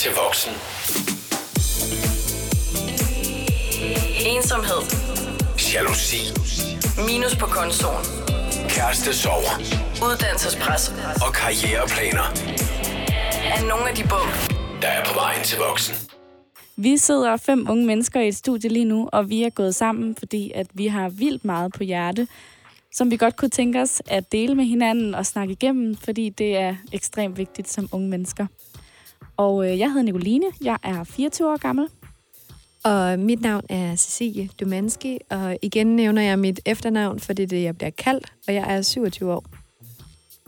til voksen. Ensomhed. Jalousi. Minus på kontoen. Kæreste sover. Uddannelsespres. Og karriereplaner. Er nogle af de bump, Der er på vejen til voksen. Vi sidder fem unge mennesker i et studie lige nu, og vi er gået sammen, fordi at vi har vildt meget på hjerte, som vi godt kunne tænke os at dele med hinanden og snakke igennem, fordi det er ekstremt vigtigt som unge mennesker. Og øh, jeg hedder Nicoline, jeg er 24 år gammel. Og mit navn er Cecilie Dumanski, og igen nævner jeg mit efternavn, for det er det, jeg bliver kaldt, og jeg er 27 år.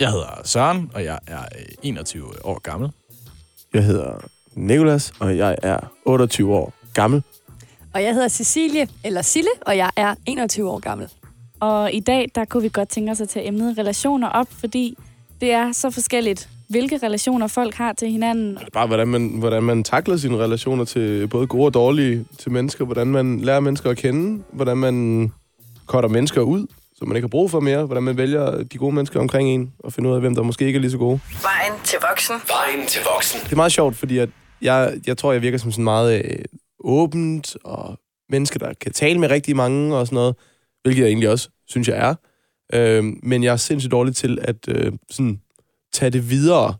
Jeg hedder Søren, og jeg er øh, 21 år gammel. Jeg hedder Nikolas, og jeg er 28 år gammel. Og jeg hedder Cecilie, eller Sille, og jeg er 21 år gammel. Og i dag, der kunne vi godt tænke os at tage emnet relationer op, fordi det er så forskelligt, hvilke relationer folk har til hinanden. Det er bare, hvordan man, hvordan man takler sine relationer til både gode og dårlige til mennesker. Hvordan man lærer mennesker at kende. Hvordan man cutter mennesker ud, som man ikke har brug for mere. Hvordan man vælger de gode mennesker omkring en, og finder ud af, hvem der måske ikke er lige så gode. vejen til voksen. Vejen til voksen. Det er meget sjovt, fordi at jeg, jeg tror, jeg virker som sådan meget øh, åbent, og menneske, der kan tale med rigtig mange og sådan noget, hvilket jeg egentlig også synes, jeg er. Øh, men jeg er sindssygt dårlig til at øh, sådan, tage det videre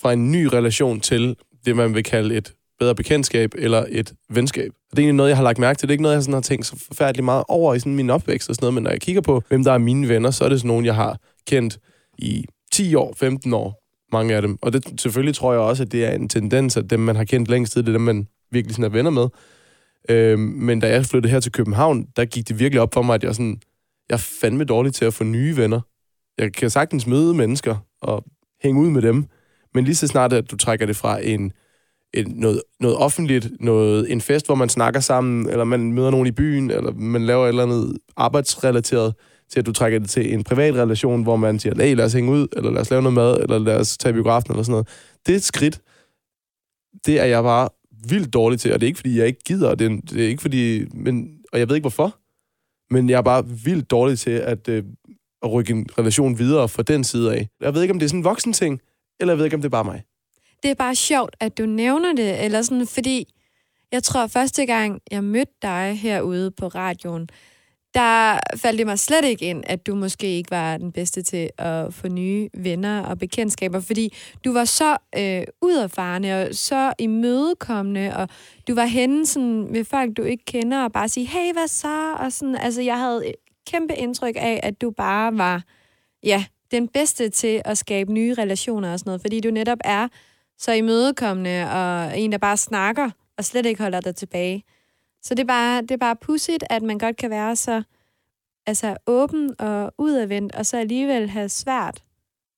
fra en ny relation til det, man vil kalde et bedre bekendtskab eller et venskab. Det er egentlig noget, jeg har lagt mærke til. Det er ikke noget, jeg sådan har tænkt så forfærdeligt meget over i sådan min opvækst og sådan noget, men når jeg kigger på, hvem der er mine venner, så er det sådan nogen, jeg har kendt i 10 år, 15 år, mange af dem. Og det, selvfølgelig tror jeg også, at det er en tendens, at dem, man har kendt længst tid, det er dem, man virkelig sådan er venner med. Øhm, men da jeg flyttede her til København, der gik det virkelig op for mig, at jeg, sådan, jeg er fandme dårlig til at få nye venner. Jeg kan sagtens møde mennesker og hænge ud med dem, men lige så snart, at du trækker det fra en, en noget, noget offentligt, noget, en fest, hvor man snakker sammen, eller man møder nogen i byen, eller man laver et eller andet arbejdsrelateret, til at du trækker det til en privat relation, hvor man siger, hey, lad os hænge ud, eller lad os lave noget mad, eller lad os tage biografen, eller sådan noget. Det er et skridt. Det er jeg bare vildt dårlig til, og det er ikke, fordi jeg ikke gider, det er, det er ikke fordi, men, og jeg ved ikke hvorfor, men jeg er bare vildt dårlig til at, øh, at rykke en relation videre fra den side af. Jeg ved ikke, om det er sådan en voksen ting, eller jeg ved ikke, om det er bare mig. Det er bare sjovt, at du nævner det, eller sådan, fordi jeg tror, første gang, jeg mødte dig herude på radioen, der faldt det mig slet ikke ind, at du måske ikke var den bedste til at få nye venner og bekendtskaber, fordi du var så øh, uderfarende og så imødekommende, og du var henne sådan, med folk, du ikke kender, og bare sige, hey, hvad så? Og sådan, altså, jeg havde kæmpe indtryk af, at du bare var, ja, den bedste til at skabe nye relationer og sådan noget, fordi du netop er så imødekommende, og en, der bare snakker, og slet ikke holder dig tilbage. Så det er bare, det er bare pudsigt, at man godt kan være så altså, åben og udadvendt, og så alligevel have svært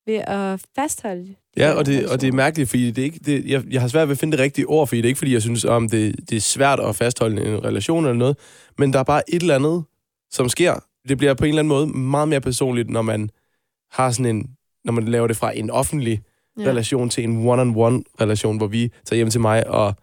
ved at fastholde de Ja, og det, og det er mærkeligt, fordi det er ikke, det, jeg, jeg har svært ved at finde det rigtige ord, fordi det er ikke, fordi jeg synes, om det, det er svært at fastholde en relation eller noget, men der er bare et eller andet, som sker. Det bliver på en eller anden måde meget mere personligt, når man har sådan en, når man laver det fra en offentlig Ja. relation til en one-on-one relation, hvor vi tager hjem til mig og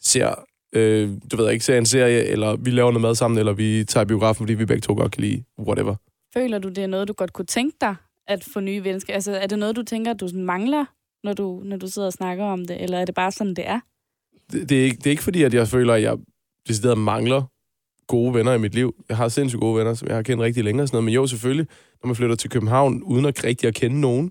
ser, øh, du ved ikke, ser en serie, eller vi laver noget mad sammen, eller vi tager biografen, fordi vi begge to godt kan lide whatever. Føler du, det er noget, du godt kunne tænke dig at få nye venskaber? Altså, er det noget, du tænker, du sådan mangler, når du, når du sidder og snakker om det? Eller er det bare sådan, det er? det, det, er ikke, det er ikke fordi, at jeg føler, at jeg decideret mangler gode venner i mit liv. Jeg har sindssygt gode venner, som jeg har kendt rigtig længe og sådan noget. Men jo, selvfølgelig, når man flytter til København, uden at rigtig at kende nogen,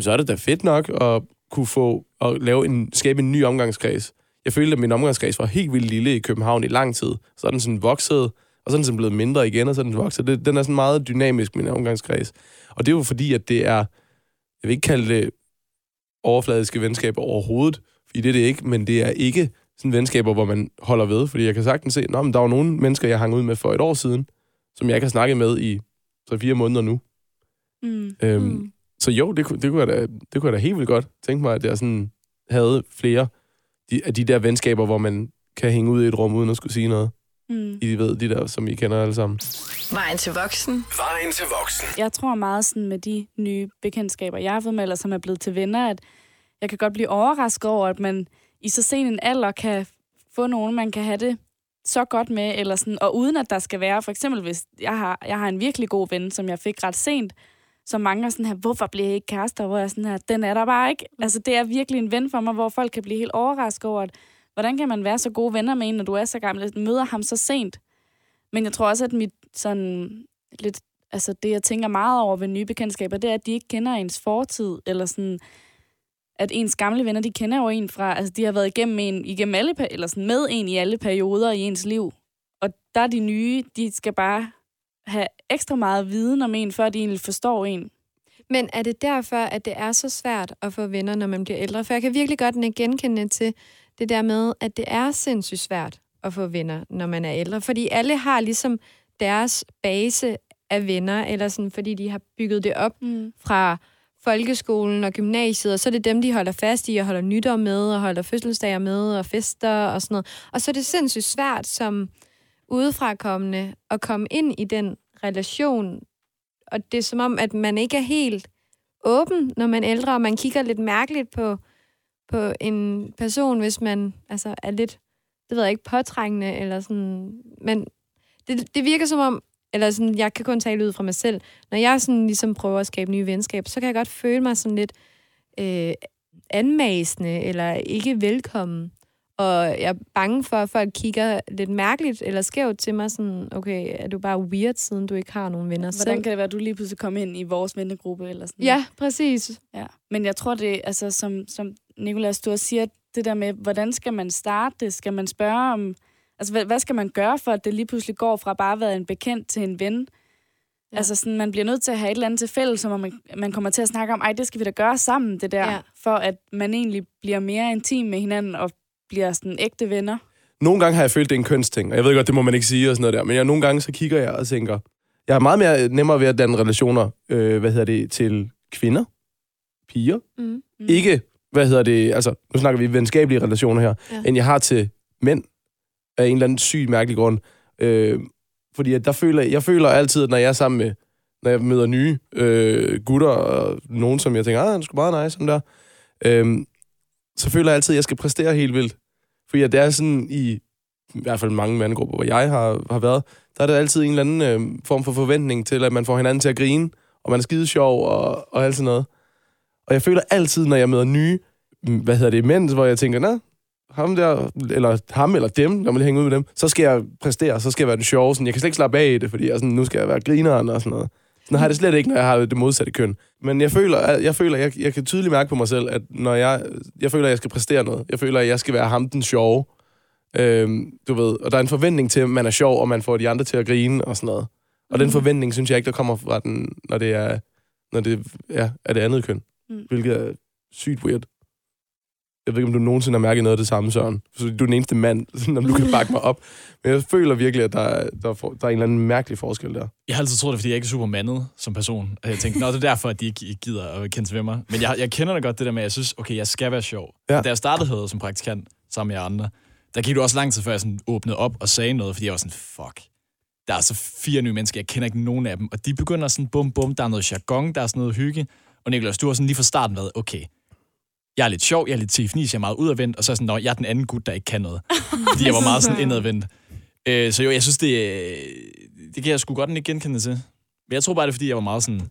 så er det da fedt nok at kunne få at lave en, skabe en ny omgangskreds. Jeg følte, at min omgangskreds var helt vildt lille i København i lang tid. Så er den sådan vokset, og så er den sådan blevet mindre igen, og så er den vokset. Det, den er sådan meget dynamisk, min omgangskreds. Og det er jo fordi, at det er, jeg vil ikke kalde det overfladiske venskaber overhovedet, fordi det er det ikke, men det er ikke sådan venskaber, hvor man holder ved, fordi jeg kan sagtens se, at der var nogle mennesker, jeg hang ud med for et år siden, som jeg ikke har snakket med i 3-4 måneder nu. Mm. Øhm, Mm. Så jo, det, kunne- det, kunne jeg da, det kunne jeg da helt vildt godt tænke mig, at jeg sådan havde flere de, af de der venskaber, hvor man kan hænge ud i et rum, uden at skulle sige noget. Mm. I ved, de der, som I kender alle sammen. Vejen til voksen. Vejen til voksen. Jeg tror meget sådan med de nye bekendtskaber, jeg har fået med, eller som er blevet til venner, at jeg kan godt blive overrasket over, at man i så sen en alder kan få nogen, man kan have det så godt med, eller sådan, og uden at der skal være, for eksempel hvis jeg har, jeg har en virkelig god ven, som jeg fik ret sent, som mange er sådan her, hvorfor bliver jeg ikke kærester? Hvor jeg er sådan her, den er der bare ikke. Altså, det er virkelig en ven for mig, hvor folk kan blive helt overrasket over, at hvordan kan man være så gode venner med en, når du er så gammel, at møder ham så sent? Men jeg tror også, at mit sådan lidt, altså det, jeg tænker meget over ved nye bekendtskaber, det er, at de ikke kender ens fortid, eller sådan, at ens gamle venner, de kender jo en fra, altså de har været igennem en, igennem alle, eller sådan med en i alle perioder i ens liv. Og der er de nye, de skal bare have ekstra meget viden om en, før de egentlig forstår en. Men er det derfor, at det er så svært at få venner, når man bliver ældre? For jeg kan virkelig godt genkende til det der med, at det er sindssygt svært at få venner, når man er ældre. Fordi alle har ligesom deres base af venner, eller sådan, fordi de har bygget det op Mm. fra folkeskolen og gymnasiet, og så er det dem, de holder fast i og holder nytår med, og holder fødselsdager med, og fester og sådan noget. Og så er det sindssygt svært som udefrakommende at komme ind i den relation, og det er som om, at man ikke er helt åben, når man er ældre, og man kigger lidt mærkeligt på, på en person, hvis man altså, er lidt, det ved jeg ikke, påtrængende, eller sådan, men det, det virker som om, eller sådan, jeg kan kun tale ud fra mig selv, når jeg sådan ligesom prøver at skabe nye venskaber, så kan jeg godt føle mig sådan lidt øh, anmasende, eller ikke velkommen. Og jeg er bange for, at folk kigger lidt mærkeligt eller skævt til mig, sådan, okay, er du bare weird, siden du ikke har nogen venner Hvordan selv? kan det være, at du lige pludselig kommer ind i vores vennegruppe? Eller sådan? Ja, præcis. Ja, men jeg tror det, altså som, som Nicolas du siger, det der med, hvordan skal man starte det? Skal man spørge om, altså hvad, hvad skal man gøre for, at det lige pludselig går fra bare at være en bekendt til en ven? Ja. Altså sådan, man bliver nødt til at have et eller andet til fælles, som man, man kommer til at snakke om, ej, det skal vi da gøre sammen, det der, Ja. for at man egentlig bliver mere intim med hinanden og bliver sådan ægte venner. Nogle gange har jeg følt, det er en kønsting, og jeg ved godt, det må man ikke sige og sådan noget der, men jeg, nogle gange så kigger jeg og tænker, jeg er meget mere nemmere ved at danne relationer, øh, hvad hedder det, til kvinder, piger, Mm. Mm. ikke, hvad hedder det, altså, nu snakker vi venskabelige relationer her, ja. end jeg har til mænd, af en eller anden sygt mærkelig grund. Øh, fordi at der føler, jeg føler altid, at når jeg er sammen med, når jeg møder nye øh, gutter, og nogen, som jeg tænker, ah, han er sgu meget nice, sådan der, øh, så føler jeg altid, at jeg skal præstere helt vildt. Fordi at det er sådan i, i hvert fald mange mandegrupper, hvor jeg har, har været, der er der altid en eller anden øh, form for forventning til, at man får hinanden til at grine, og man er skide sjov og, og alt sådan noget. Og jeg føler altid, når jeg møder nye, hvad hedder det, mænd, hvor jeg tænker, nej, ham der, eller ham eller dem, når man vil hænge ud med dem, så skal jeg præstere, så skal jeg være den sjove. Sådan, jeg kan slet ikke slappe af i det, fordi jeg sådan, nu skal jeg være grineren og sådan noget. Sådan har jeg det slet ikke, når jeg har det modsatte køn. Men jeg føler, jeg, føler jeg, jeg kan tydeligt mærke på mig selv, at når jeg, jeg føler, at jeg skal præstere noget. Jeg føler, at jeg skal være ham den sjove. Øhm, du ved, og der er en forventning til, at man er sjov, og man får de andre til at grine og sådan noget. Og den forventning, synes jeg ikke, der kommer fra den, når det er, når det ja, er det andet køn. Mm. Hvilket er sygt weird. Jeg ved ikke, om du nogensinde har mærket noget af det samme, Søren. Så du er den eneste mand, om du kan bakke mig op. Men jeg føler virkelig, at der, er- der, er for- der er en eller anden mærkelig forskel der. Jeg har altid troet det, fordi jeg ikke er super mandet som person. Og jeg tænkte, nå, det er derfor, at de ikke gider at kende til mig. Men jeg, jeg kender det godt, det der med, at jeg synes, okay, jeg skal være sjov. Ja. Da jeg startede herude som praktikant sammen med jer andre, der gik det også lang tid, før jeg sådan åbnede op og sagde noget, fordi jeg var sådan, fuck. Der er så fire nye mennesker, jeg kender ikke nogen af dem. Og de begynder sådan, bum, bum, der er noget jargon, der er sådan noget hygge. Og Nicolás, du har sådan lige fra starten været, okay, jeg er lidt sjov, jeg er lidt tifnis, jeg er meget udadvendt, og så er sådan, nå, jeg er den anden gut, der ikke kan noget. Fordi jeg var meget sådan indadvendt. Øh, så jo, jeg synes, det, øh, det kan jeg sgu godt ikke genkende til. Men jeg tror bare, det er, fordi jeg var meget sådan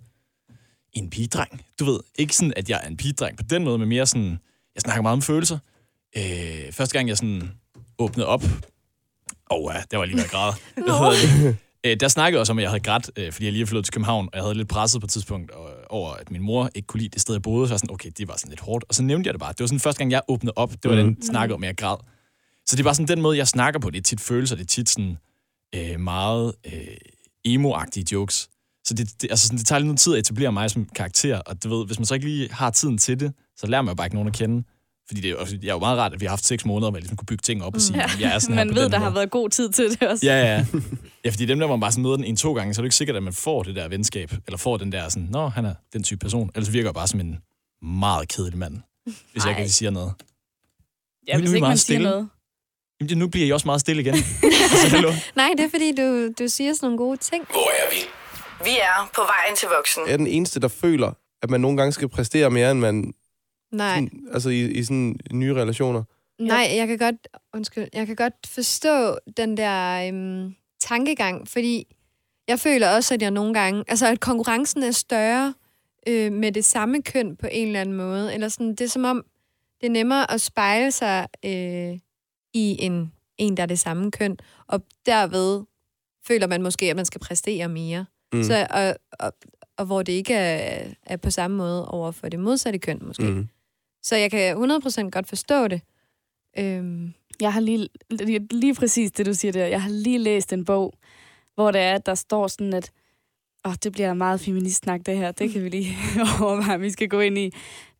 en pigedreng. Du ved, ikke sådan, at jeg er en pigedreng på den måde, men mere sådan, jeg snakker meget om følelser. Øh, første gang, jeg sådan åbnede op, og ja, det var lige ved at græde. Hvad hedder det? Øh, der snakkede jeg også om, at jeg havde grædt, øh, fordi jeg lige flyttet til København, og jeg havde lidt presset på et tidspunkt over, at min mor ikke kunne lide det sted, jeg boede. Så jeg var sådan, okay, det var sådan lidt hårdt. Og så nævnte jeg det bare. Det var sådan første gang, jeg åbnede op. Det var Mhm. den snakke om, at jeg græd. Så det bare sådan den måde, jeg snakker på. Det er tit følelser, det er tit sådan øh, meget øh, emo-agtige jokes. Så det, det, altså sådan, det tager lidt noget tid at etablere mig som karakter, og du ved, hvis man så ikke lige har tiden til det, så lærer man jo bare ikke nogen at kende. Fordi det er, jo, det er jo meget rart, at vi har haft seks måneder, hvor jeg ligesom kunne bygge ting op og sige, Ja. ja. jeg er sådan her Man på ved, der måde. har været god tid til det også. Ja, ja. Ja, fordi dem der, hvor man bare sådan møder den en-to gange, så er det ikke sikkert, at man får det der venskab, eller får den der sådan, nå, han er den type person. Ellers virker jeg bare som en meget kedelig mand, hvis jeg Ej. ikke rigtig siger noget. Ja, Nu er hvis vi ikke man meget siger stille. noget. Jamen, det- nu bliver I også meget stille igen. altså? Nej, det er fordi, du, du siger sådan nogle gode ting. Hvor er vi? Vi er på vejen til voksen. Jeg er den eneste, der føler, at man nogle gange skal præstere mere, end man... Nej. Sådan, altså i, i sådan nye relationer. Nej, jeg kan godt, undskyld, jeg kan godt forstå den der øhm, tankegang, fordi jeg føler også, at jeg nogle gange, altså at konkurrencen er større øh, med det samme køn på en eller anden måde. Eller sådan, det er som om, det er nemmere at spejle sig øh, i en, en, der er det samme køn, og derved føler man måske, at man skal præstere mere. Mm. Så, og, og, og hvor det ikke er, er på samme måde over for det modsatte køn, måske. Mm. Så jeg kan 100% godt forstå det. Øhm, Jeg har lige, lige, præcis det, du siger der. Jeg har lige læst en bog, hvor det er, at der står sådan, at åh, det bliver meget feministsnak, det her. Det kan vi lige overveje, vi skal gå ind i.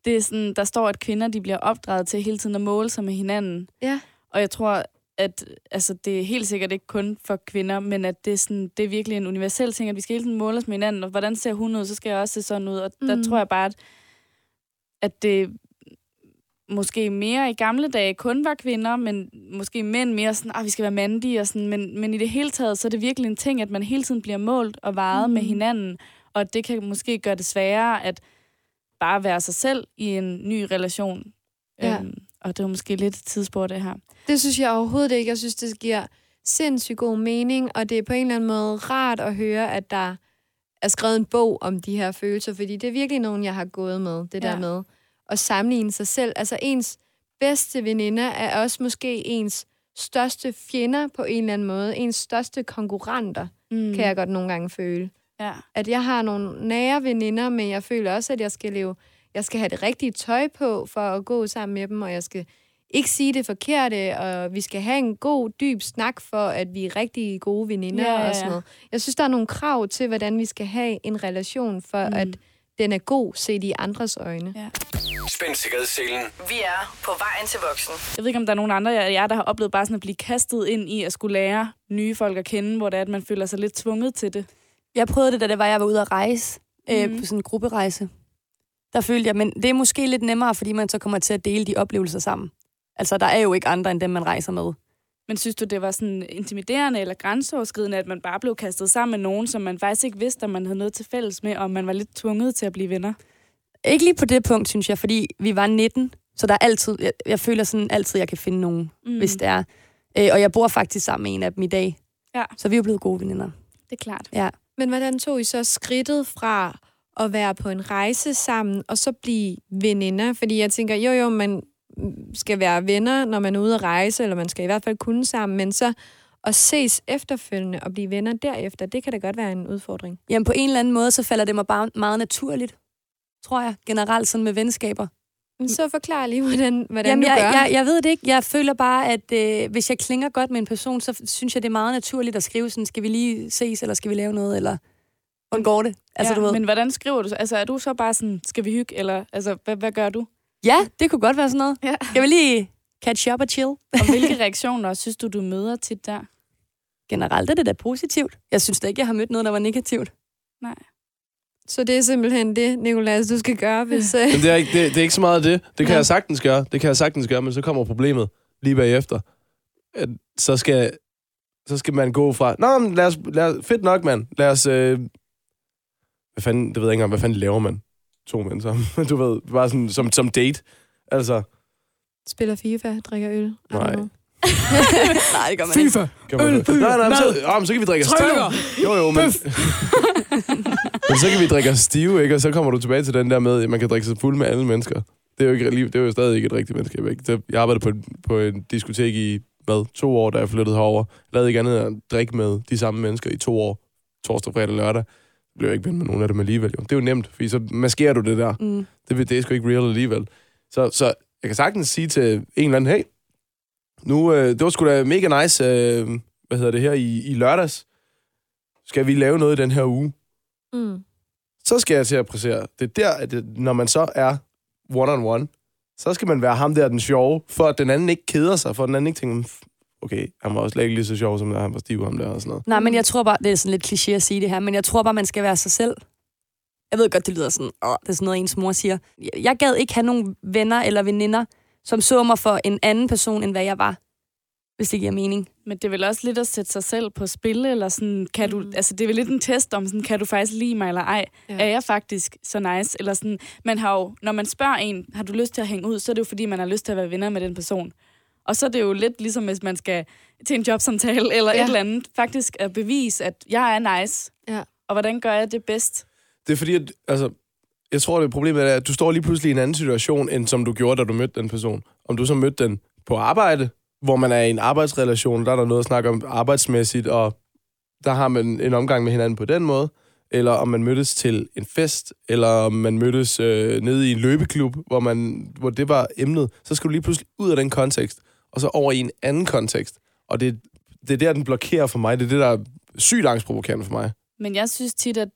Det er sådan, der står, at kvinder de bliver opdraget til hele tiden at måle sig med hinanden. ja. Og jeg tror, at altså, det er helt sikkert ikke kun for kvinder, men at det er, sådan, det er virkelig en universel ting, at vi skal hele tiden måle os med hinanden. Og hvordan ser hun ud, så skal jeg også se sådan ud. Og mm. der Mm. tror jeg bare, at, at det måske mere i gamle dage kun var kvinder, men måske mænd mere sådan, at vi skal være mandige og sådan. Men, men i det hele taget, så er det virkelig en ting, at man hele tiden bliver målt og varet mm. med hinanden. Og det kan måske gøre det sværere at bare være sig selv i en ny relation. Ja. Øhm, og det var måske lidt et tidsspor, det her. Det synes jeg overhovedet ikke. Jeg synes, det giver sindssygt god mening, og det er på en eller anden måde rart at høre, at der er skrevet en bog om de her følelser, fordi det er virkelig nogen, jeg har gået med, det Ja. der med at sammenligne sig selv. Altså ens bedste veninder er også måske ens største fjender på en eller anden måde, ens største konkurrenter, Mm. kan jeg godt nogle gange føle. Ja. At jeg har nogle nære veninder, men jeg føler også, at jeg skal leve, jeg skal have det rigtige tøj på for at gå sammen med dem, og jeg skal ikke sige det forkerte, og vi skal have en god, dyb snak for, at vi er rigtig gode veninder Ja, ja, og sådan ja. noget. Jeg synes, der er nogle krav til, hvordan vi skal have en relation, for mm. at den er god set i andres øjne. Ja. Spænd sikkerhedsselen. Vi er på vejen til voksen. Jeg ved ikke, om der er nogen andre af jer, der har oplevet bare sådan at blive kastet ind i at skulle lære nye folk at kende, hvor det er, at man føler sig lidt tvunget til det. Jeg prøvede det, da det var, jeg var ude at rejse. Øh, Mhm. på sådan en grupperejse. Der følte jeg, men det er måske lidt nemmere, fordi man så kommer til at dele de oplevelser sammen. Altså, der er jo ikke andre end dem, man rejser med. Men synes du, det var sådan intimiderende eller grænseoverskridende, at man bare blev kastet sammen med nogen, som man faktisk ikke vidste, om man havde noget til fælles med, og man var lidt tvunget til at blive venner? Ikke lige på det punkt, synes jeg, fordi vi var 19, så der er altid, jeg, jeg føler sådan altid, jeg kan finde nogen, mm. hvis det er. Øh, og jeg bor faktisk sammen med en af dem i dag. Ja. Så vi er jo blevet gode veninder. Det er klart. Ja. Men hvordan tog I så skridtet fra at være på en rejse sammen, og så blive veninder? Fordi jeg tænker, jo jo, man skal være venner, når man er ude at rejse, eller man skal i hvert fald kunne sammen, men så at ses efterfølgende og blive venner derefter, det kan da godt være en udfordring. Jamen på en eller anden måde, så falder det mig bare meget naturligt, tror jeg, generelt sådan med venskaber. Men så forklar lige, hvordan, hvordan Jamen, du jeg, gør. jeg, jeg ved det ikke. Jeg føler bare, at øh, hvis jeg klinger godt med en person, så synes jeg, det er meget naturligt at skrive sådan, skal vi lige ses, eller skal vi lave noget, eller hvordan går det? Altså, ja, du ved. Men hvordan skriver du så? Altså, er du så bare sådan, skal vi hygge, eller altså, hvad, hvad gør du? Ja, det kunne godt være sådan noget. Ja. Skal vi lige catch up og chill? Og hvilke reaktioner synes du, du møder tit der? Generelt er det da positivt. Jeg synes da ikke, jeg har mødt noget, der var negativt. Nej. Så det er simpelthen det, Nicolas, du skal gøre, hvis... Øh, Men det er, ikke, det, det er ikke så meget det. Det kan Ja. jeg sagtens gøre. Det kan jeg sagtens gøre, men så kommer problemet lige bagefter. At så skal, så skal man gå fra... Nå, men lad os, lad os, fedt nok, mand. Lad os... Øh, hvad fanden, det ved jeg ikke engang, hvad fanden laver man? To mænd sammen. Du ved, bare sådan som, som date. Altså, spiller FIFA, drikker øl. Nej. Nej, det gør man ikke. kan man, nej, nej, men så, oh, men så kan vi drikke stiv. Jo, jo, men... men så kan vi drikke os stive, ikke? Og så kommer du tilbage til den der med, at man kan drikke sig fuld med alle mennesker. Det er jo, ikke, det er jo stadig ikke et rigtigt menneske. Ikke? Jeg arbejdede på, en- på en diskotek i, hvad, to år, da jeg flyttede herover. Lavede ikke andet end at drikke med de samme mennesker i to år. Torsdag, fredag, lørdag. Blev jeg ikke ven med nogen af dem alligevel. Jo. Det er jo nemt, fordi så maskerer du det der. Mm. Det, det er sgu ikke real alligevel. Så, så jeg kan sagtens sige til en eller anden, hey, nu, øh, det var sgu da mega nice, øh, hvad hedder det her, i, i lørdags. Skal vi lave noget i den her uge? Mm. Så skal jeg til at præsere. Det er der, at det, når man så er one-on-one, så skal man være ham der, den sjove, for at den anden ikke keder sig, for at den anden ikke tænker, "Mm, okay, han var også slet ikke lige så sjov, som da han var stiv, ham der og sådan noget. Nej, men jeg tror bare, det er sådan lidt kliché at sige det her, men jeg tror bare, man skal være sig selv. Jeg ved godt, det lyder sådan, åh, det er sådan noget, ens mor siger. Jeg- gad ikke have nogen venner eller veninder, som så mig for en anden person, end hvad jeg var. Hvis det giver mening. Men det er vel også lidt at sætte sig selv på spil, eller sådan, kan du, Mm. altså det er vel lidt en test om, sådan, kan du faktisk lide mig eller ej? Ja. Er jeg faktisk så nice? Eller sådan, man har jo, når man spørger en, har du lyst til at hænge ud, så er det jo fordi, man har lyst til at være venner med den person. Og så er det jo lidt ligesom, hvis man skal til en jobsamtale eller Ja. et eller andet, faktisk at bevise, at jeg er nice. Ja. Og hvordan gør jeg det bedst? Det er fordi, at, altså, Jeg tror, det problemet er, at du står lige pludselig i en anden situation, end som du gjorde, da du mødte den person. Om du så mødte den på arbejde, hvor man er i en arbejdsrelation, der er der noget at snakke om arbejdsmæssigt, og der har man en omgang med hinanden på den måde, eller om man mødtes til en fest, eller om man mødtes øh, nede i en løbeklub, hvor, man, hvor det var emnet, så skal du lige pludselig ud af den kontekst, og så over i en anden kontekst. Og det, det er der, den blokerer for mig. Det er det, der er sygt angstprovokerende for mig. Men jeg synes tit, at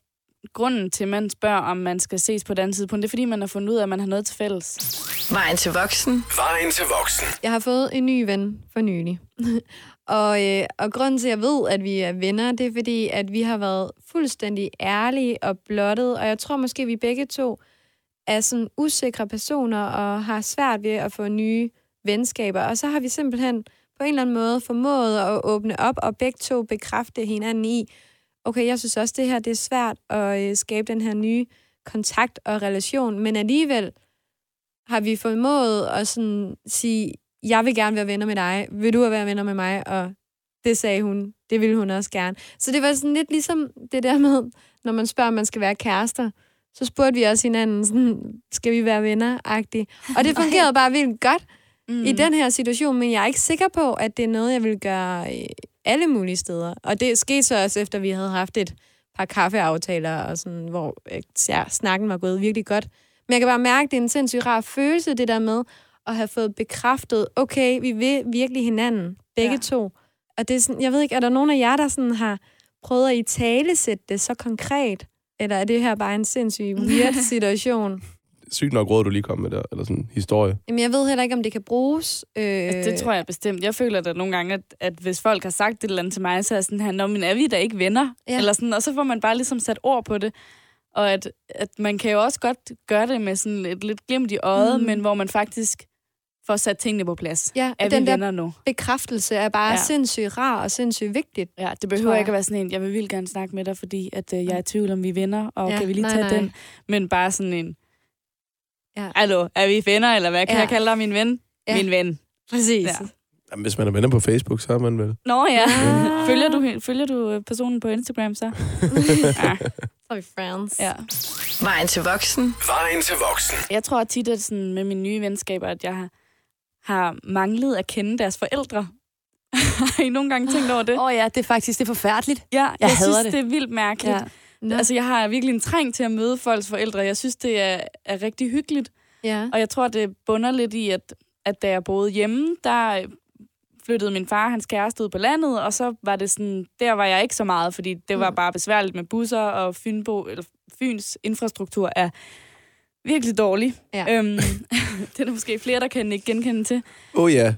grunden til, at man spørger, om man skal ses på den tidspunkt, det er, fordi man har fundet ud af, at man har noget til fælles. Vejen til voksen. Vejen til voksen. Jeg har fået en ny ven for nylig. og, øh, og grunden til, at jeg ved, at vi er venner, det er fordi, at vi har været fuldstændig ærlige og blottet. Og jeg tror måske, vi begge to er sådan usikre personer og har svært ved at få nye venskaber. Og så har vi simpelthen på en eller anden måde formået at åbne op og begge to bekræfte hinanden i, okay, jeg synes også, det her det er svært at øh, skabe den her nye kontakt og relation, men alligevel har vi formået at sådan sige, jeg vil gerne være venner med dig, vil du være venner med mig? Og det sagde hun, det ville hun også gerne. Så det var sådan lidt ligesom det der med, når man spørger, om man skal være kærester, så spurgte vi også hinanden, sådan, skal vi være venner -agtigt. Og det fungerede bare vildt godt mm. i den her situation, men jeg er ikke sikker på, at det er noget, jeg vil gøre øh, alle mulige steder. Og det skete så også, efter vi havde haft et par kaffeaftaler, og sådan, hvor øh, ja, snakken var gået virkelig godt. Men jeg kan bare mærke, at det er en sindssygt rar følelse, det der med at have fået bekræftet, okay, vi vil virkelig hinanden, begge ja. to. Og det er sådan, jeg ved ikke, er der nogen af jer, der sådan har prøvet at i tale sætte det så konkret? Eller er det her bare en sindssygt weird situation? Sygt nok råd, du lige kom med der, eller sådan en historie. Jamen, jeg ved heller ikke, om det kan bruges. Øh... Altså, det tror jeg bestemt. Jeg føler da nogle gange, at, at hvis folk har sagt et eller andet til mig, så er jeg sådan her, Nå, men er vi da ikke venner? Ja. Eller sådan, og så får man bare ligesom sat ord på det. Og at, at man kan jo også godt gøre det med sådan et lidt glimt i øjet, Mm. men hvor man faktisk får sat tingene på plads. Ja, Er vi den der venner nu? bekræftelse er bare ja. Sindssygt rar og sindssygt vigtigt. Ja, det behøver ikke at være sådan en, jeg vil vildt gerne snakke med dig, fordi at, øh, jeg er i tvivl om, vi er venner, og ja, kan vi lige nej, tage nej. den? Men bare sådan en, Ja. hallo, er vi venner, eller hvad kan Ja. jeg kalde dig, min ven? Ja. Min ven. Præcis. Ja. Jamen, hvis man er venner på Facebook, så er man vel... Nå ja. Følger, du, følger du øh, personen på Instagram så? ja. Så er vi friends. ja. Vejen til voksen. Vejen til voksen. Jeg tror tit, at sådan, med mine nye venskaber, at jeg har, har manglet at kende deres forældre. har I nogle gange tænkt over det? Åh oh, ja, det er faktisk det er forfærdeligt. Ja, jeg, Jeg synes, det. det. det er vildt mærkeligt. Ja. Ja. Nå. Altså, jeg har virkelig en træng til at møde folks forældre. Jeg synes, det er, er rigtig hyggeligt. ja. Og jeg tror, det bunder lidt i, at, at da jeg boede hjemme, der flyttede min far hans kæreste ud på landet, og så var det sådan, der var jeg ikke så meget, fordi det var Mm. bare besværligt med busser, og Fynbo, eller Fyns infrastruktur er virkelig dårlig. Ja. Øhm, det er der måske flere, der kan ikke genkende til. Åh oh, ja,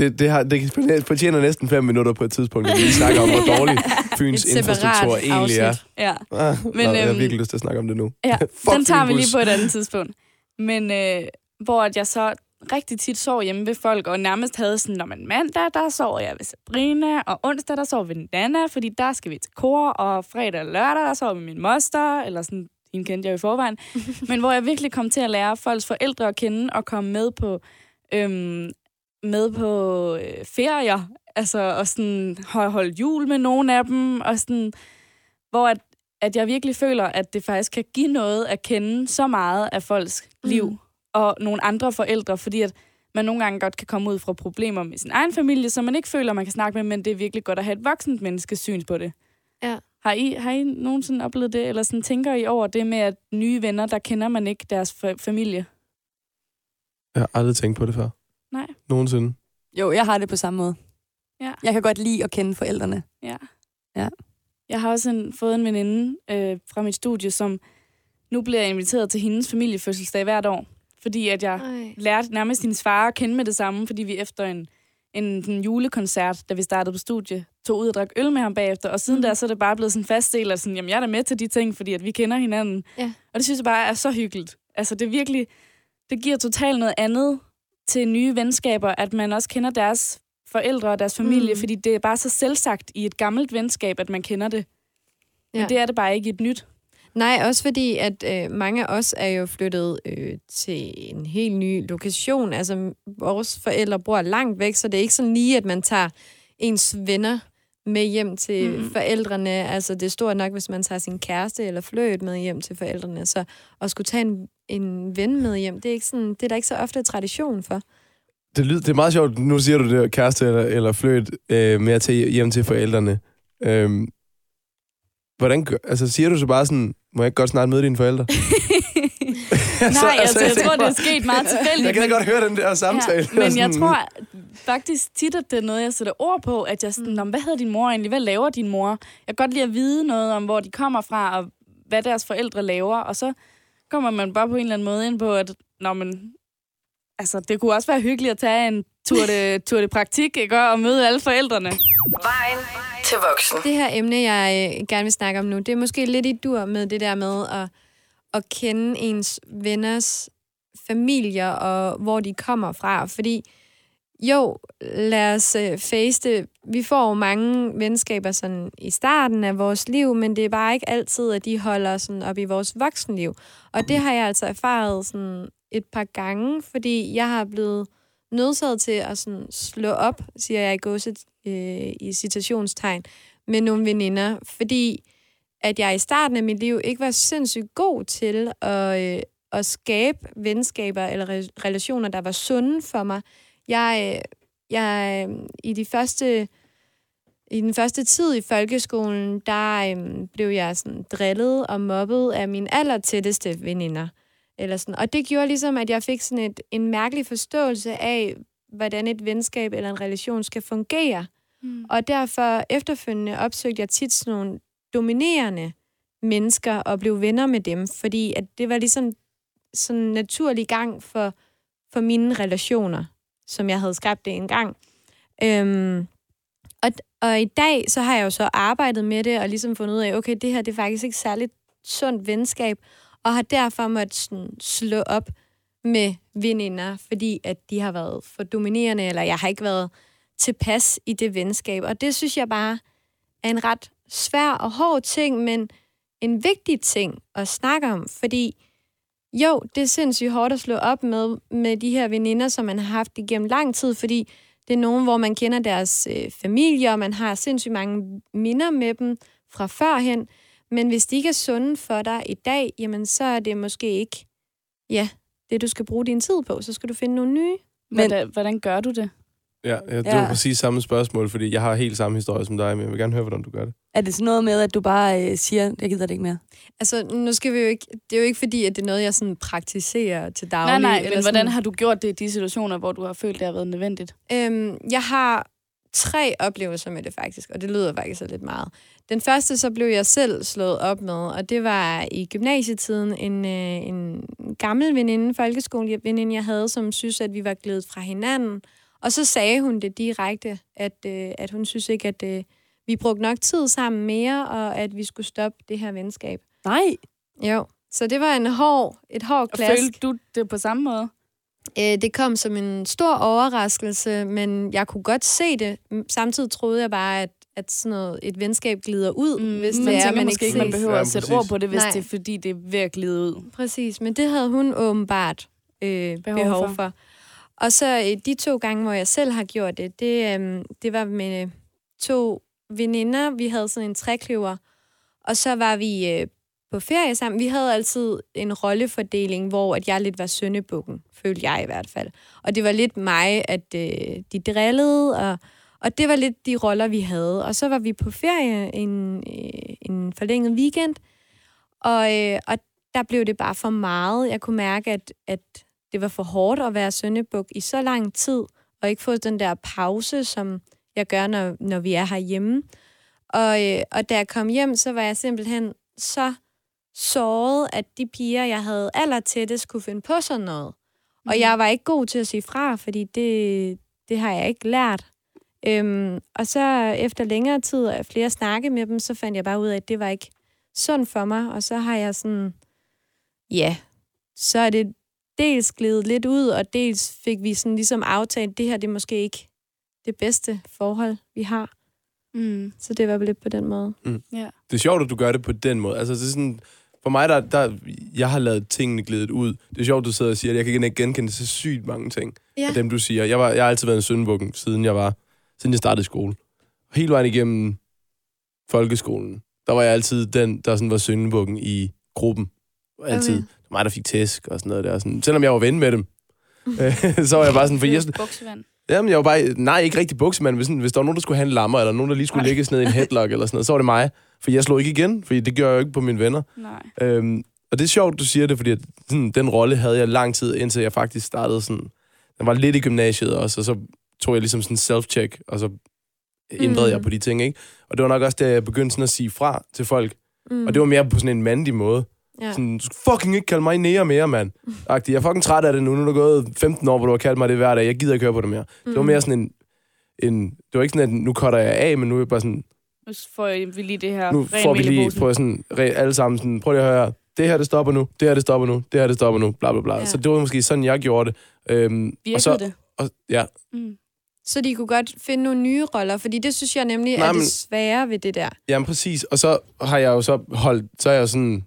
det, det, har, det fortjener næsten fem minutter på et tidspunkt, at vi snakker om, hvor dårlig Fyns infrastruktur egentlig er. Ja. Ah, Men, Nå, jeg har øhm, virkelig lyst til at snakke om det nu. Ja, den tager vi lige på et andet tidspunkt. Men øh, hvor at jeg så rigtig tit sov hjemme ved folk, og nærmest havde sådan, når man mandag, der sover jeg ved Sabrina, og onsdag, der sover vi ved Nana, fordi der skal vi til kor, og fredag og lørdag, der sover vi min moster, eller sådan, hende kendte jeg i forvejen. Men hvor jeg virkelig kom til at lære folks forældre at kende, og komme med på, øhm, med på øh, ferier, altså, og sådan holde hold jul med nogle af dem, og sådan, hvor at, at jeg virkelig føler, at det faktisk kan give noget at kende så meget af folks liv, Mm. og nogle andre forældre, fordi at man nogle gange godt kan komme ud fra problemer med sin egen familie, som man ikke føler, man kan snakke med, men det er virkelig godt at have et voksent menneskes syn på det. Ja. Har I, har I nogensinde oplevet det, eller sådan tænker I over det med, at nye venner, der kender man ikke deres fa- familie? Jeg har aldrig tænkt på det før. Nej. Nogensinde. Jo, jeg har det på samme måde. Ja. Jeg kan godt lide at kende forældrene. Ja. Ja. Jeg har også en, fået en veninde øh, fra mit studie, som nu bliver jeg inviteret til hendes familiefødselsdag hvert år. Fordi at jeg Ej. lærte nærmest hendes far at kende med det samme, fordi vi efter en, en, en julekoncert, da vi startede på studie, tog ud og drak øl med ham bagefter. Og siden Mm. der, så er det bare blevet sådan en fast del, at sådan, jamen, jeg er da med til de ting, fordi at vi kender hinanden. Ja. Og det synes jeg bare er så hyggeligt. Altså det er virkelig, det giver totalt noget andet til nye venskaber, at man også kender deres forældre og deres familie, Mm. fordi det er bare så selvsagt i et gammelt venskab, at man kender det. Men Ja. det er det bare ikke i et nyt. Nej, også fordi, at øh, mange af os er jo flyttet øh, til en helt ny lokation. Altså, vores forældre bor langt væk, så det er ikke sådan lige, at man tager ens venner med hjem til mm. forældrene. Altså, det er stort nok, hvis man tager sin kæreste eller fløjt med hjem til forældrene. Så at skulle tage en, en ven med hjem, det er, ikke sådan, det er der ikke så ofte tradition for. Det, lyder, det er meget sjovt, nu siger du det, kæreste eller, eller fløjt, øh, med at tage hjem til forældrene. Øhm, hvordan altså siger du så bare sådan, må jeg ikke godt snart møde dine forældre? Nej, altså, jeg tror, det er sket meget tilfældigt. Jeg kan godt høre den der samtale. Ja, men jeg tror faktisk tit, at det er noget, jeg sætter ord på, at jeg sådan, "Nå, men hvad hedder din mor egentlig? Hvad laver din mor? Jeg kan godt lide at vide noget om, hvor de kommer fra, og hvad deres forældre laver, og så kommer man bare på en eller anden måde ind på, at Nå, men, altså, det kunne også være hyggeligt at tage en tur de, tur de praktik, ikke? Og møde alle forældrene. Vejen til voksen. Det her emne, jeg øh, gerne vil snakke om nu, det er måske lidt i dur med det der med at, at kende ens venners familier og hvor de kommer fra. Fordi jo, lad os øh, face det, vi får jo mange venskaber sådan i starten af vores liv, men det er bare ikke altid, at de holder sådan op i vores voksenliv. Og det har jeg altså erfaret sådan et par gange, fordi jeg har blevet nødsaget til at sådan slå op, siger jeg i godset, øh, i citationstegn, med nogle veninder, fordi at jeg i starten af mit liv ikke var sindssygt god til at, øh, at skabe venskaber eller re- relationer, der var sunde for mig. Jeg, øh, jeg øh, i de første i den første tid i folkeskolen, der øhm, blev jeg sådan drillet og mobbet af mine allertætteste veninder. Eller sådan. Og det gjorde ligesom, at jeg fik sådan et, en mærkelig forståelse af, hvordan et venskab eller en relation skal fungere. Mm. Og derfor efterfølgende opsøgte jeg tit sådan nogle dominerende mennesker og blev venner med dem, fordi at det var ligesom sådan en naturlig gang for, for mine relationer, som jeg havde skabt det engang. Øhm, og, og i dag, så har jeg jo så arbejdet med det, og ligesom fundet ud af, okay, det her det er faktisk ikke særligt sundt venskab, og har derfor måttet sådan slå op med veninder, fordi at de har været for dominerende, eller jeg har ikke været tilpas i det venskab. Og det synes jeg bare er en ret svær og hård ting, men en vigtig ting at snakke om, fordi jo, det er sindssygt hårdt at slå op med, med de her veninder, som man har haft igennem lang tid, fordi det er nogen, hvor man kender deres øh, familier, og man har sindssygt mange minder med dem fra førhen. Men hvis de ikke er sunde for dig i dag, jamen så er det måske ikke ja, det, du skal bruge din tid på. Så skal du finde nogle nye. Men- Hvordan, hvordan gør du det? Ja, ja, det Ja. var præcis samme spørgsmål, fordi jeg har helt samme historie som dig, men jeg vil gerne høre, hvordan du gør det. Er det sådan noget med, at du bare øh, siger, jeg gider det ikke mere? Altså, nu skal vi jo ikke... Det er jo ikke fordi, at det er noget, jeg sådan praktiserer til daglig. Nej, nej, eller men sådan. hvordan har du gjort det i de situationer, hvor du har følt, det har været nødvendigt? Øhm, jeg har tre oplevelser med det faktisk, og det lyder faktisk så lidt meget. Den første, så blev jeg selv slået op med, og det var i gymnasietiden en, øh, en gammel veninde, folkeskoleveninde, jeg havde, som synes, at vi var glædet fra hinanden. Og så sagde hun det direkte, at, øh, at hun synes ikke, at øh, vi brugte nok tid sammen mere, og at vi skulle stoppe det her venskab. Nej. Jo, så det var en hård, et hårdt Og klask. følte du det på samme måde? Øh, det kom som en stor overraskelse, men jeg kunne godt se det. Samtidig troede jeg bare, at, at sådan noget, et venskab glider ud, mm, hvis man det er, tænker man måske ikke ikke, man ses. behøver Ja, at sætte præcis. ord på det, hvis Nej. det er fordi, det er ved at glide ud. Præcis, men det havde hun åbenbart øh, behov, Behov behov for. for. Og så øh, de to gange, hvor jeg selv har gjort det, det, øh, det var med øh, to veninder. Vi havde sådan en trækløver, og så var vi øh, på ferie sammen. Vi havde altid en rollefordeling, hvor at jeg lidt var søndebukken, følte jeg i hvert fald. Og det var lidt mig, at øh, de drillede, og, og det var lidt de roller, vi havde. Og så var vi på ferie en, øh, en forlænget weekend, og, øh, og der blev det bare for meget. Jeg kunne mærke, at, at det var for hårdt at være søndebuk i så lang tid, og ikke få den der pause, som jeg gør, når, når vi er herhjemme. Og, øh, og da jeg kom hjem, så var jeg simpelthen så såret, at de piger, jeg havde allertættest, kunne finde på sådan noget. Og jeg var ikke god til at sige fra, fordi det, det har jeg ikke lært. Øhm, og så efter længere tid og flere snakke med dem, så fandt jeg bare ud af, at det var ikke sundt for mig. Og så har jeg sådan, ja, så er det dels glidet lidt ud, og dels fik vi sådan ligesom aftalt, det her det er måske ikke det bedste forhold, vi har. Mm. Så det var lidt på den måde. Ja. Det er sjovt, at du gør det på den måde. Altså, det er sådan, for mig, der, der, jeg har lavet tingene glidet ud. Det er sjovt, du sidder og siger, at jeg kan ikke genkende til sygt mange ting Ja. af dem, du siger. Jeg, var, jeg har altid været en søndenbukken, siden jeg var, siden jeg startede i skole. hele vejen igennem folkeskolen, der var jeg altid den, der sådan var syndebukken i gruppen. Altid. Okay. Mig, der fik tæsk og sådan noget der. Sådan. Selvom jeg var ven med dem, så var jeg bare sådan, for jeg, Buksevand. Jamen, jeg var bare, nej, ikke rigtig buksemand. Hvis, hvis der var nogen, der skulle have en lammer, eller nogen, der lige skulle Nej. ligge ned i en headlock, eller sådan noget, så var det mig. For jeg slog ikke igen, for det gør jeg jo ikke på mine venner. Nej. Øhm, og det er sjovt, du siger det, fordi at, sådan, den rolle havde jeg lang tid, indtil jeg faktisk startede sådan... Jeg var lidt i gymnasiet også, og så tog jeg ligesom sådan self-check, og så ændrede Mm. jeg på de ting, ikke? Og det var nok også, da jeg begyndte sådan at sige fra til folk. Mm. Og det var mere på sådan en mandig måde. Ja. Sådan, du skal fucking ikke kalde mig nære mere, mand. Agtig. Jeg er fucking træt af det nu. Nu er der gået 15 år, hvor du har kaldt mig det hver dag. Jeg gider ikke høre på det mere. Det var mere sådan en... en det var ikke sådan, at nu cutter jeg af, men nu er jeg bare sådan... Nu får vi lige det her Nu får vi lige på sådan, re- alle sammen sådan, prøv lige at høre. Det her, det stopper nu. Det her, det stopper nu. Det her, det stopper nu. Bla, bla, bla. Ja. Så det var måske sådan, jeg gjorde det. Øhm, Virkede og så, det? Og, ja, Mm. Så de kunne godt finde nogle nye roller, fordi det synes jeg nemlig Nej, er det men- svære ved det der. jamen præcis. Og så har jeg jo så holdt, så har jeg sådan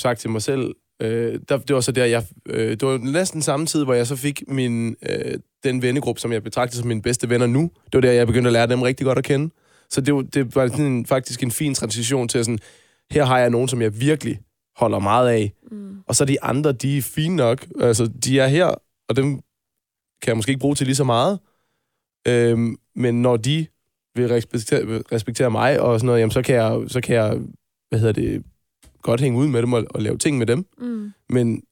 sagt til mig selv, øh, der, det var så der, jeg, øh, det var næsten samme tid, hvor jeg så fik min, øh, den vennegruppe, som jeg betragter som mine bedste venner nu. Det var der, jeg begyndte at lære dem rigtig godt at kende. Så det, var- det var sådan en, faktisk en fin transition til sådan, her har jeg nogen, som jeg virkelig holder meget af. Mm. Og så de andre, de er fine nok. Altså, de er her, og dem kan jeg måske ikke bruge til lige så meget. Øhm, men når de vil respektere, respektere mig og sådan noget, jamen, så kan jeg, så kan jeg hvad hedder det, godt hænge ud med dem og, og lave ting med dem. Mm. Men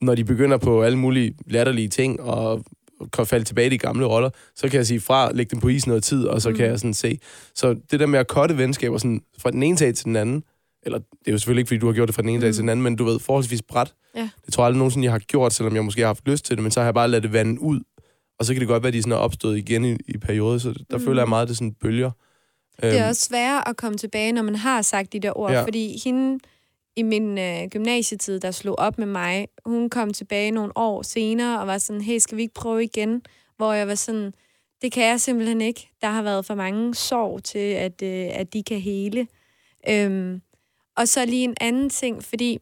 når de begynder på alle mulige latterlige ting og kan falde tilbage i de gamle roller, så kan jeg sige fra, lægge dem på is noget tid, og så mm. kan jeg sådan se. Så det der med at kotte venskaber sådan, fra den ene dag til den anden, eller det er jo selvfølgelig ikke, fordi du har gjort det fra den ene mm. dag til den anden, men du ved, forholdsvis bræt. Ja. Det tror jeg aldrig nogensinde, jeg har gjort, selvom jeg måske har haft lyst til det, men så har jeg bare ladet det vande ud. Og så kan det godt være, at de sådan er opstået igen i, i perioder, så der mm. Føler jeg meget, at det sådan bølger. Det er Øhm, også sværere at komme tilbage, når man har sagt de der ord, ja. fordi hende i min øh, gymnasietid, der slog op med mig, hun kom tilbage nogle år senere og var sådan, hey, skal vi ikke prøve igen? Hvor jeg var sådan, det kan jeg simpelthen ikke. Der har været for mange sorg til, at, øh, at de kan hele. Øhm, og så lige en anden ting, fordi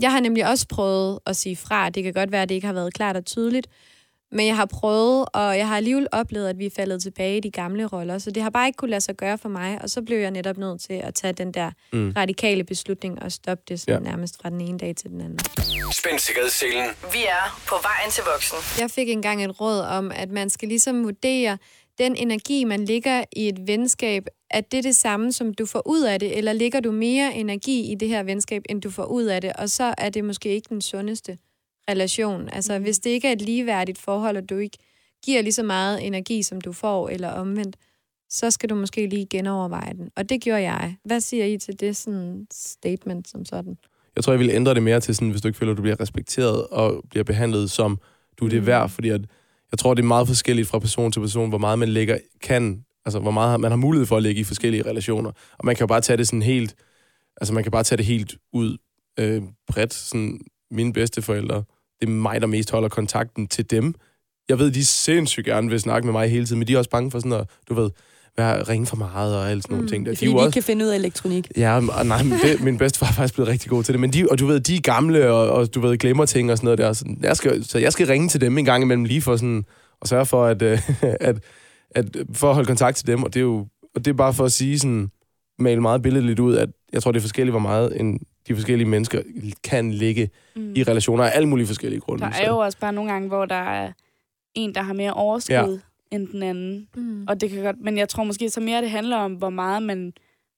jeg har nemlig også prøvet at sige fra. Det kan godt være, at det ikke har været klart og tydeligt, men jeg har prøvet, og jeg har alligevel oplevet, at vi er faldet tilbage i de gamle roller, så det har bare ikke kunne lade sig gøre for mig, og så blev jeg netop nødt til at tage den der Mm. radikale beslutning og stoppe det sådan Ja. ja. nærmest fra den ene dag til den anden. Spænd sikkerhedsselen. Vi er på vejen til voksen. Jeg fik engang et råd om, at man skal ligesom vurdere den energi, man ligger i et venskab, at det er det samme, som du får ud af det, eller ligger du mere energi i det her venskab, end du får ud af det, og så er det måske ikke den sundeste relation. Altså, hvis det ikke er et ligeværdigt forhold, og du ikke giver lige så meget energi, som du får, eller omvendt, så skal du måske lige genoverveje den. Og det gjorde jeg. Hvad siger I til det sådan statement som sådan? Jeg tror, jeg vil ændre det mere til sådan, hvis du ikke føler, at du bliver respekteret og bliver behandlet som du er det Mm. værd, fordi at, jeg tror, det er meget forskelligt fra person til person, hvor meget man lægger, kan, altså hvor meget man har mulighed for at lægge i forskellige relationer. Og man kan jo bare tage det sådan helt, altså man kan bare tage det helt ud øh, bredt. Sådan, mine bedsteforældre, det er mig, der mest holder kontakten til dem. Jeg ved, de sindssygt gerne vil snakke med mig hele tiden, men de er også bange for sådan at, du ved, være, ringe for meget og alle sådan nogle Mm. ting. Der. Er De fordi, jo de også- ikke kan finde ud af elektronik. Ja, og nej, men det, min bedstefar er faktisk blevet rigtig god til det. Men de, og du ved, de er gamle, og, og du ved, glemmer ting og sådan noget der. Så jeg skal, så jeg skal ringe til dem en gang imellem lige for sådan, og sørge for, at, øh, at, at, for at holde kontakt til dem. Og det er jo og det er bare for at sige sådan, male meget billedligt ud, at jeg tror, det er forskelligt, hvor meget en, de forskellige mennesker kan ligge Mm. i relationer af alle mulige forskellige grunde. Der er jo også bare nogle gange, hvor der er en, der har mere overskud ja. end den anden. Mm. Og det kan godt, men jeg tror måske så mere, det handler om, hvor meget man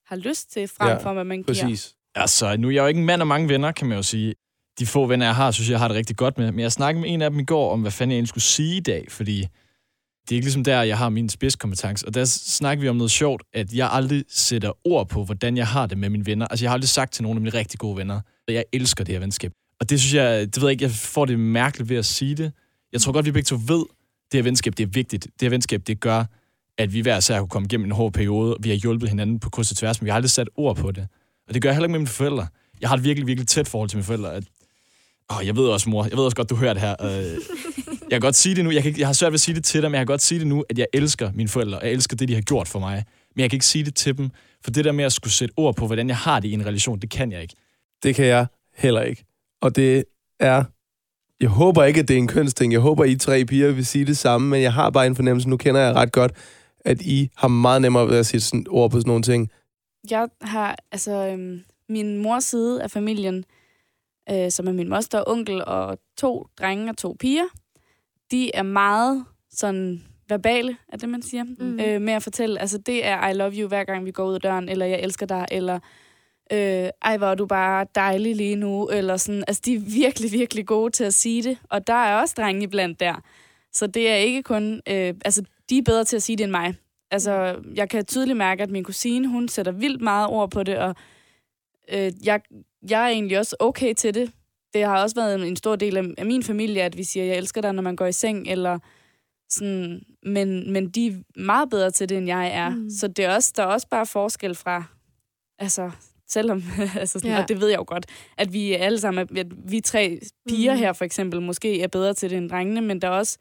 har lyst til, frem Ja, for, hvad man giver. Præcis. Altså, nu er jeg jo ikke en mand af mange venner, kan man jo sige. De få venner, jeg har, synes jeg, jeg har det rigtig godt med. Men jeg snakkede med en af dem i går om, hvad fanden jeg egentlig skulle sige i dag, fordi det er ikke ligesom der, jeg har min spidskompetence. Og der snakker vi om noget sjovt, at jeg aldrig sætter ord på, hvordan jeg har det med mine venner. Altså, jeg har aldrig sagt til nogle af mine rigtig gode venner, at jeg elsker det her venskab. Og det synes jeg, det ved jeg ikke, jeg får det mærkeligt ved at sige det. Jeg tror godt, vi begge to ved, det her venskab, det er vigtigt. Det her venskab, det gør, at vi hver især kunne komme igennem en hård periode. Vi har hjulpet hinanden på kryds og tværs, men vi har aldrig sat ord på det. Og det gør jeg heller ikke med mine forældre. Jeg har et virkelig, virkelig tæt forhold til mine forældre. At, åh, jeg ved også, mor, jeg ved også godt, du hører det her. Øh, jeg kan godt sige det nu. Jeg, kan ikke, jeg har svært ved at sige det til dig, men jeg kan godt sige det nu, at jeg elsker mine forældre, og jeg elsker det, de har gjort for mig. Men jeg kan ikke sige det til dem, for det der med at skulle sætte ord på, hvordan jeg har det i en relation, det kan jeg ikke. Det kan jeg heller ikke. Og det er... Jeg håber ikke, at det er en kønsting. Jeg håber, I tre piger vil sige det samme, men jeg har bare en fornemmelse, nu kender jeg ret godt, at I har meget nemmere ved at sætte sådan ord på sådan nogle ting? Jeg har, altså, øhm, min mors side af familien, øh, som er min moster og onkel, og to drenge og to piger, de er meget sådan verbale, er det, man siger, mm. øh, med at fortælle. Altså, det er I love you, hver gang vi går ud af døren, eller jeg elsker dig, eller øh, ej, hvor er du bare dejlig lige nu, eller sådan. Altså, de er virkelig, virkelig gode til at sige det, og der er også drenge iblandt der. Så det er ikke kun, øh, altså, de er bedre til at sige det end mig. Altså, jeg kan tydeligt mærke, at min kusine, hun sætter vildt meget ord på det, og øh, jeg, jeg er egentlig også okay til det. Det har også været en, en stor del af, af min familie, at vi siger, jeg elsker dig, når man går i seng, eller sådan, men, men de er meget bedre til det, end jeg er. Mm. Så det er også, der er også bare forskel fra, altså, selvom, altså sådan, Ja. og det ved jeg jo godt, at vi alle sammen, at vi tre piger mm. her for eksempel, måske er bedre til det end drengene, men der er også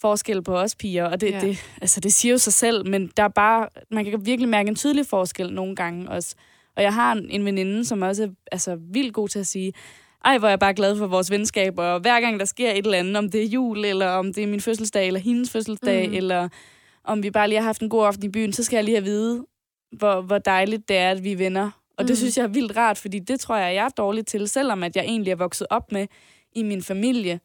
forskel på os piger, og det, ja. det, altså, det siger jo sig selv, men der er bare, man kan virkelig mærke en tydelig forskel nogle gange også. Og jeg har en, en veninde, som også er altså, vildt god til at sige, ej, hvor er jeg bare glad for vores venskab, og hver gang der sker et eller andet, om det er jul, eller om det er min fødselsdag, eller hendes fødselsdag, Mm. eller om vi bare lige har haft en god aften i byen, så skal jeg lige have vide, hvor, hvor dejligt det er, at vi er venner. Og det Mm. synes jeg er vildt rart, fordi det tror jeg, jeg er dårlig til, selvom at jeg egentlig er vokset op med i min familie,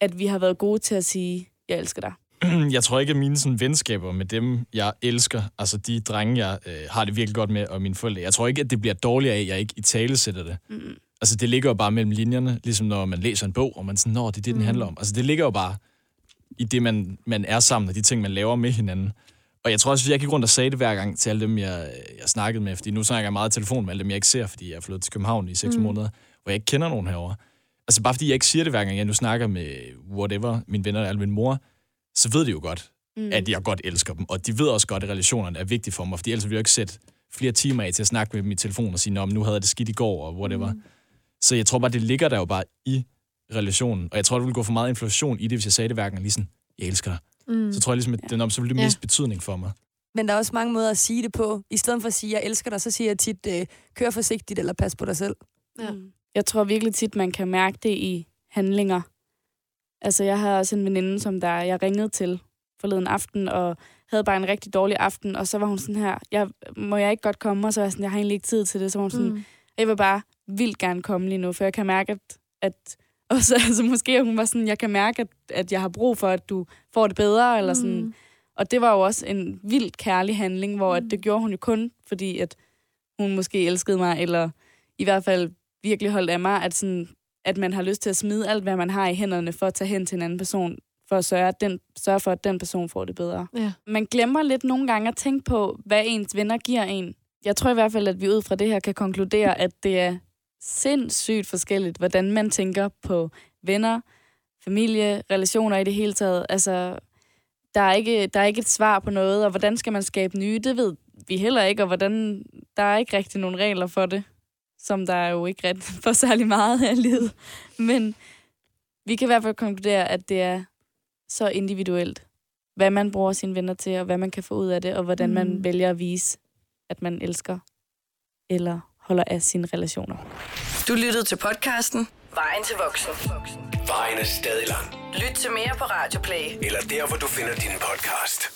at vi har været gode til at sige, jeg elsker dig. jeg tror ikke, at mine sådan, venskaber med dem, jeg elsker, altså de drenge, jeg øh, har det virkelig godt med, og mine forældre, jeg tror ikke, at det bliver dårligere af, at jeg ikke i tale sætter det. Mm. Altså, det ligger jo bare mellem linjerne, ligesom når man læser en bog, og man sådan, nå, det er det, den Mm. handler om. Altså, det ligger jo bare i det, man, man er sammen, og de ting, man laver med hinanden. Og jeg tror også, at jeg gik rundt og sagde det hver gang til alle dem, jeg, jeg snakkede med, fordi nu snakker jeg meget i telefon med alle dem, jeg ikke ser, fordi jeg er flyttet til København i seks Mm. måneder, hvor jeg ikke kender nogen herover. Altså, bare fordi jeg ikke siger det hver gang, jeg nu snakker med whatever, mine venner eller min mor, så ved de jo godt, Mm. at jeg godt elsker dem. Og de ved også godt, at relationerne er vigtige for mig, fordi ellers ville jeg ikke sætte flere timer af til at snakke med dem i telefon og sige, nu havde jeg det skidt i går, og whatever. Mm. Så jeg tror bare, det ligger der jo bare i relationen. Og jeg tror, det ville gå for meget inflation i det, hvis jeg sagde det hver gang lige sådan, jeg elsker dig. Mm. Så tror jeg ligesom, at den så ville det Ja. miste betydning for mig. Men der er også mange måder at sige det på. I stedet for at sige, jeg elsker dig, så siger jeg tit, øh, kør forsigtigt eller pas på dig selv. Ja. Mm. Jeg tror virkelig tit, man kan mærke det i handlinger. Altså, jeg har også en veninde, som der jeg ringede til forleden aften, og havde bare en rigtig dårlig aften, og så var hun sådan her, jeg, må jeg ikke godt komme? Og så var jeg sådan, jeg har egentlig ikke tid til det. Så var hun sådan, Mm. jeg vil bare vildt gerne komme lige nu, for jeg kan mærke, at, at og så, altså, måske hun var sådan, jeg kan mærke, at, at jeg har brug for, at du får det bedre, eller sådan. Mm. Og det var jo også en vildt kærlig handling, hvor at det gjorde hun jo kun, fordi at hun måske elskede mig, eller i hvert fald virkelig holdt af mig, at, sådan, at man har lyst til at smide alt, hvad man har i hænderne, for at tage hen til en anden person, for at sørge, at den, sørge for, at den person får det bedre. Ja. Man glemmer lidt nogle gange at tænke på, hvad ens venner giver en. Jeg tror i hvert fald, at vi ud fra det her kan konkludere, at det er sindssygt forskelligt, hvordan man tænker på venner, familie, relationer i det hele taget. Altså, der er, ikke, der er ikke et svar på noget, og hvordan skal man skabe nye, det ved vi heller ikke, og hvordan, der er ikke rigtig nogen regler for det, som der er jo ikke rigtig for særlig meget af livet. Men vi kan i hvert fald konkludere, at det er så individuelt, hvad man bruger sine venner til, og hvad man kan få ud af det, og hvordan. Mm. man vælger at vise, at man elsker eller holder af sine relationer. Du lyttede til podcasten Vejen til voksen. Vejen er stadig lang. Lyt til mere på Radio Play. Eller der, hvor du finder din podcast.